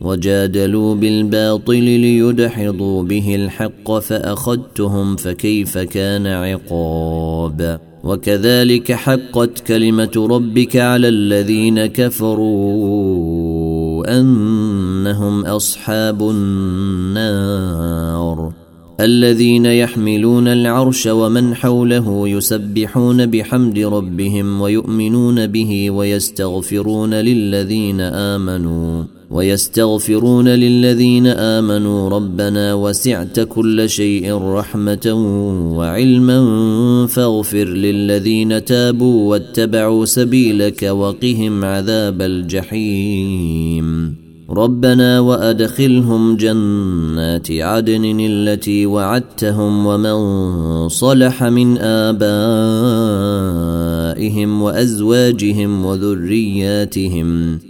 وجادلوا بالباطل ليدحضوا به الحق فأخذتهم فكيف كان عقاب. وكذلك حقت كلمة ربك على الذين كفروا أنهم أصحاب النار. الذين يحملون العرش ومن حوله يسبحون بحمد ربهم ويؤمنون به ويستغفرون للذين آمنوا. ويستغفرون للذين آمنوا ربنا وسعت كل شيء رحمة وعلما فاغفر للذين تابوا واتبعوا سبيلك وقهم عذاب الجحيم. ربنا وأدخلهم جنات عدن التي وعدتهم ومن صلح من آبائهم وأزواجهم وذرياتهم.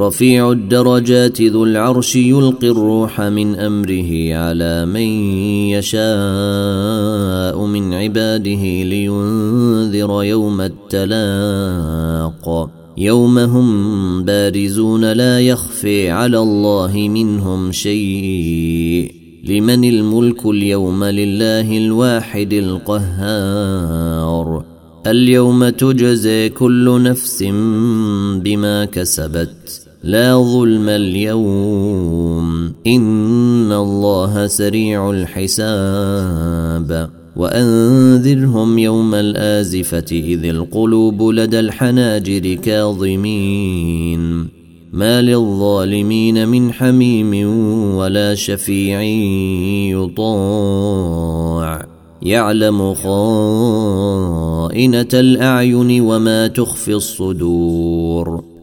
رفيع الدرجات ذو العرش يلقي الروح من أمره على من يشاء من عباده لينذر يوم التلاق. يوم هم بارزون لا يخفي على الله منهم شيء. لمن الملك اليوم لله الواحد القهار. اليوم تجزي كل نفس بما كسبت. لا ظلم اليوم. إن الله سريع الحساب. وأنذرهم يوم الآزفة إذ القلوب لدى الحناجر كاظمين. ما للظالمين من حميم ولا شفيع يطاع. يعلم خائنة الأعين وما تخفي الصدور.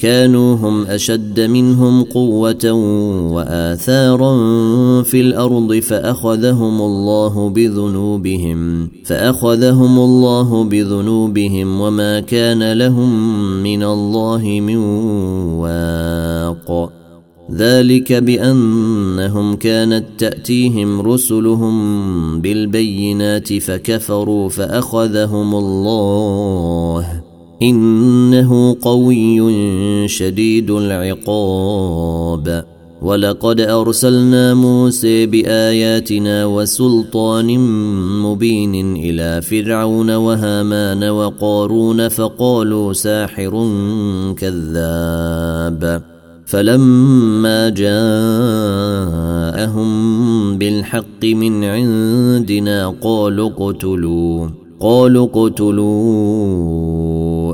كانوا هم أشد منهم قوة وآثارا في الأرض فأخذهم الله بذنوبهم فأخذهم الله بذنوبهم وما كان لهم من الله من واق. ذلك بأنهم كانت تأتيهم رسلهم بالبينات فكفروا فأخذهم الله. إنه قوي شديد العقاب. ولقد أرسلنا موسى بآياتنا وسلطان مبين إلى فرعون وهامان وقارون فقالوا ساحر كذاب. فلما جاءهم بالحق من عندنا قالوا اقتلوا قالوا اقتلوا.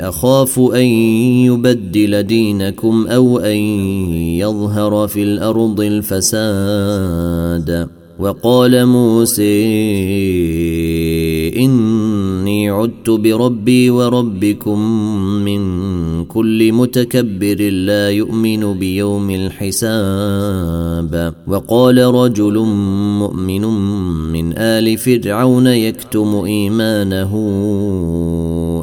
أخاف أن يبدل دينكم أو أن يظهر في الأرض الفساد. وقال موسى إني عدت بربي وربكم من كل متكبر لا يؤمن بيوم الحساب. وقال رجل مؤمن من آل فرعون يكتم إيمانه.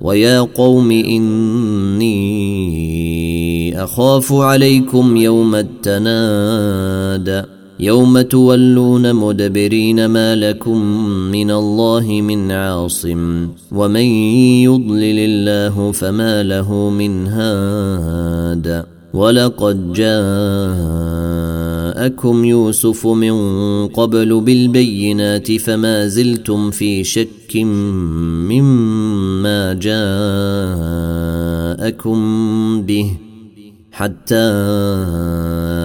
ويا قوم إني أخاف عليكم يوم التناد يوم تولون مدبرين ما لكم من الله من عاصم ومن يضلل الله فما له من هاد ولقد جاءكم يوسف من قبل بالبينات فما زلتم في شك مما جاءكم به حتى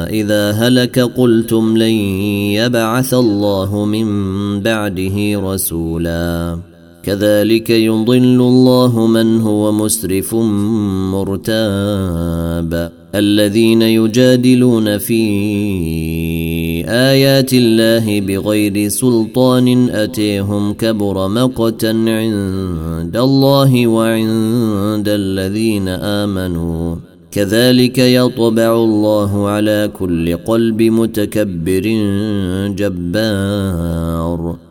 إذا هلك قلتم لن يبعث الله من بعده رسولا. كذلك يضل الله من هو مسرف مرتاب. الذين يجادلون في آيات الله بغير سلطان أتيهم كبر مقتا عند الله وعند الذين آمنوا. كذلك يطبع الله على كل قلب متكبر جبار.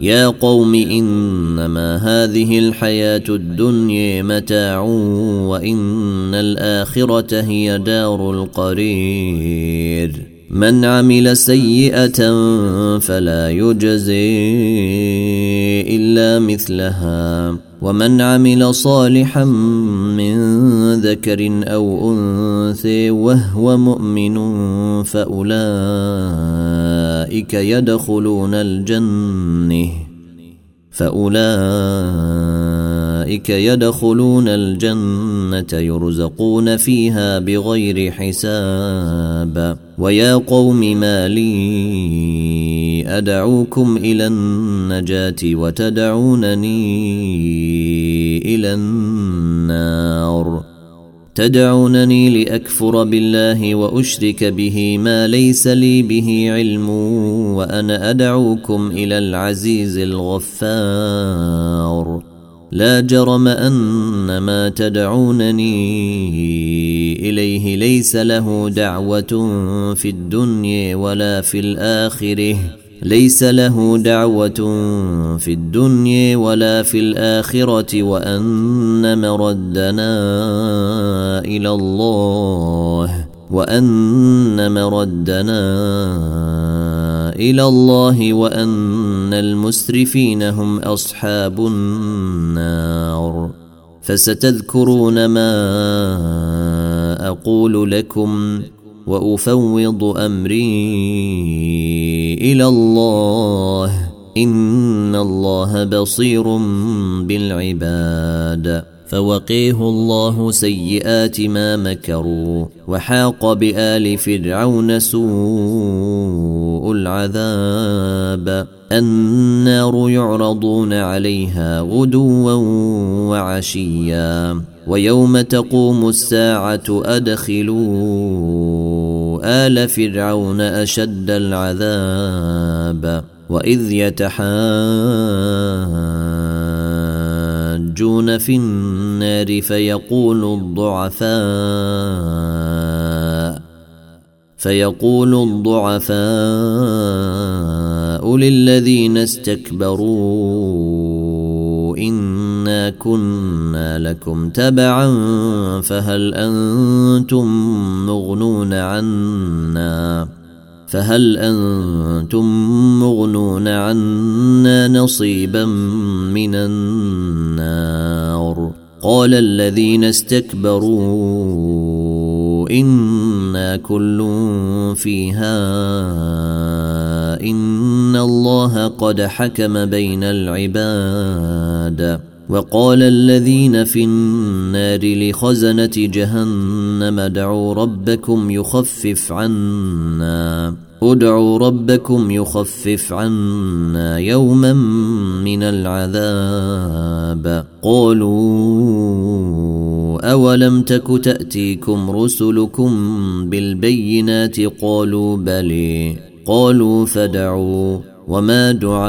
يا قوم انما هذه الحياة الدنيا متاع وان الاخره هي دار القرير من عمل سيئه فلا يجزي الا مثلها ومن عمل صالحا من ذكر أو أنثى وهو مؤمن فأولئك يدخلون الجنة. فأولئك يدخلون الجنة يرزقون فيها بغير حساب. ويا قوم ما لي أدعوكم إلى النجاة وتدعونني إلى النار. تدعونني لأكفر بالله وأشرك به ما ليس لي به علم وأنا أدعوكم إلى العزيز الغفار. لا جرم أن ما تدعونني إليه ليس له دعوة في الدنيا ولا في الآخرة. ليس له دعوة في الدنيا ولا في الآخرة وأن مردنا إلى الله وأن مردنا إلى الله وأن المسرفين هم أصحاب النار. فستذكرون ما أقول لكم. وأفوض أمري إلى الله. إن الله بصير بالعباد. فوقيه الله سيئات ما مكروا. وحاق بآل فرعون سوء العذاب. النار يعرضون عليها غدوا وعشيا. ويوم تقوم الساعة أدخلوا آل فرعون أشد العذاب وإذ يتحاجون في النار فيقول الضعفاء فيقول الضعفاء للذين استكبروا انا كنا لكم تبعا فهل أنتم مغنون عنا فهل أنتم مغنون عنا نصيبا من النار قال الذين استكبروا أنا كل فيها ان الله قد حكم بين العباد وقال الذين في النار لخزنة جهنم ادعوا ربكم يخفف عنا ادعوا ربكم يخفف عنا يوما من العذاب. قالوا أولم تك تأتيكم رسلكم بالبينات؟ قالوا بلي قالوا فدعوا. وما دعاء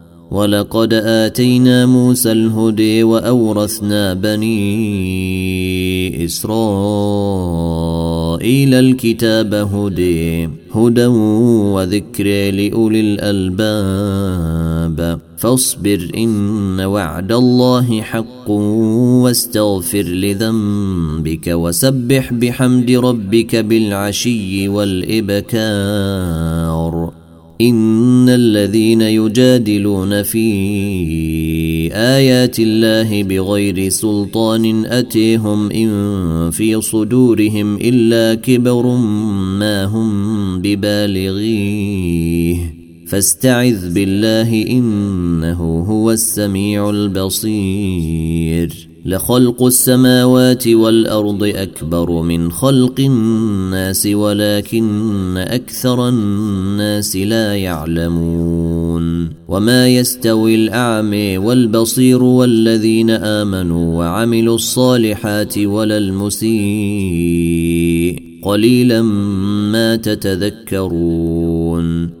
ولقد آتينا موسى الهدي وأورثنا بني إسرائيل الكتاب هدي هدى وذكر لأولي الألباب. فاصبر إن وعد الله حق واستغفر لذنبك وسبح بحمد ربك بالعشي والإبكار. إن الذين يجادلون في آيات الله بغير سلطان أتيهم إن في صدورهم إلا كبر ما هم ببالغيه. فاستعذ بالله إنه هو السميع البصير. لخلق السماوات والأرض أكبر من خلق الناس ولكن أكثر الناس لا يعلمون. وما يستوي الأعمى والبصير والذين آمنوا وعملوا الصالحات ولا المسيء. قليلا ما تتذكرون.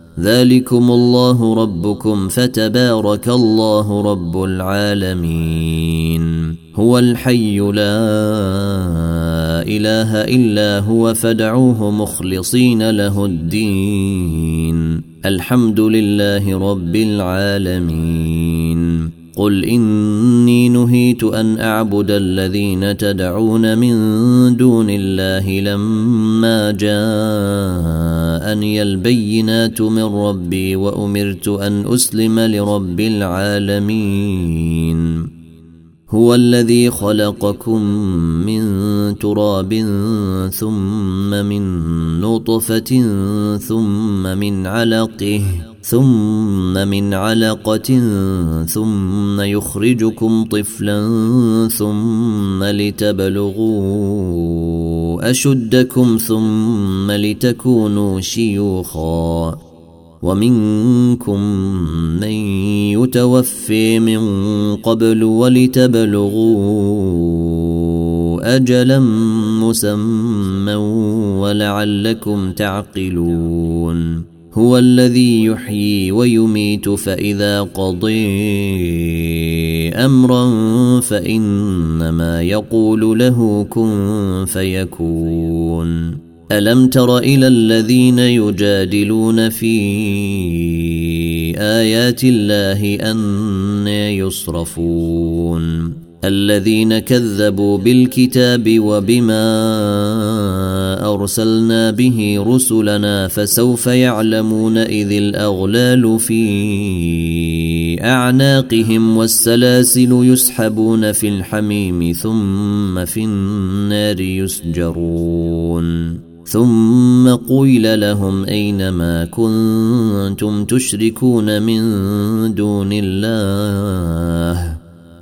ذلكم الله ربكم فتبارك الله رب العالمين. هو الحي لا إله إلا هو فدعوه مخلصين له الدين. الحمد لله رب العالمين. قل اني نهيت ان اعبد الذين تدعون من دون الله لما جاءني البينات من ربي وامرت ان اسلم لرب العالمين. هو الذي خلقكم من تراب ثم من نطفه ثم من علقه ثم من علقة ثم يخرجكم طفلا ثم لتبلغوا أشدكم ثم لتكونوا شيوخا ومنكم من يتوفي من قبل ولتبلغوا أجلا مسمى ولعلكم تعقلون هو الذي يحيي ويميت فإذا قضي أمرا فإنما يقول له كن فيكون. ألم تر إلى الذين يجادلون في آيات الله أن يصرفون؟ الذين كذبوا بالكتاب وبما ارسلنا به رسلنا فسوف يعلمون اذ الاغلال في اعناقهم والسلاسل يسحبون في الحميم ثم في النار يسجرون ثم قيل لهم اين ما كنتم تشركون من دون الله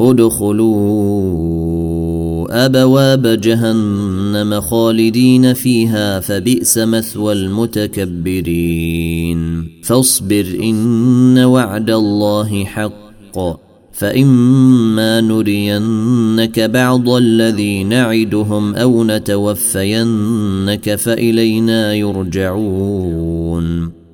ادخلوا أبواب جهنم خالدين فيها فبئس مثوى المتكبرين. فاصبر إن وعد الله حق. فإما نرينك بعض الذي نعدهم أو نتوفينك فإلينا يرجعون.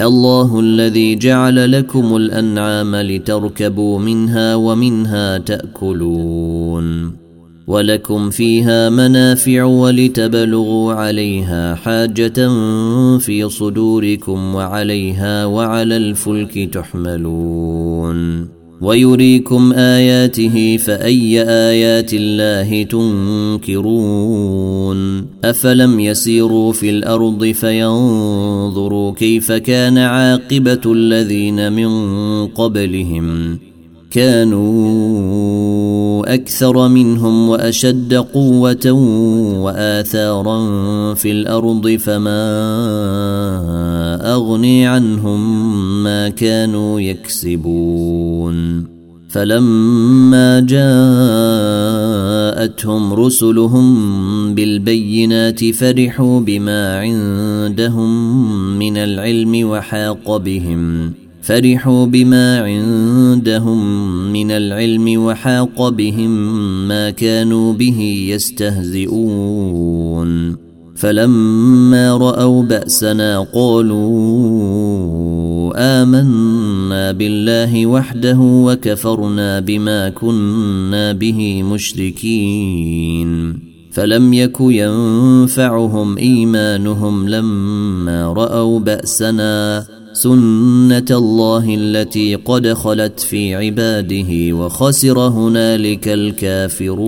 الله الذي جعل لكم الأنعام لتركبوا منها ومنها تأكلون ولكم فيها منافع ولتبلغوا عليها حاجة في صدوركم وعليها وعلى الفلك تحملون ويريكم آياته فأي آيات الله تنكرون؟ أفلم يسيروا في الأرض فينظروا كيف كان عاقبة الذين من قبلهم. كانوا أكثر منهم وأشد قوة وآثارا في الأرض فما أغني عنهم كانوا يكسبون. فلما جاءتهم رسلهم بالبينات فرحوا بما عندهم من العلم وحاق بهم. فرحوا بما عندهم من العلم وحاق بهم ما كانوا به يستهزئون. فلما رأوا بأسنا قالوا آمنا بالله وحده وكفرنا بما كنا به مشركين. فلم يك ينفعهم إيمانهم لما رأوا بأسنا سنة الله التي قد خلت في عباده وخسر هنالك الكافرون.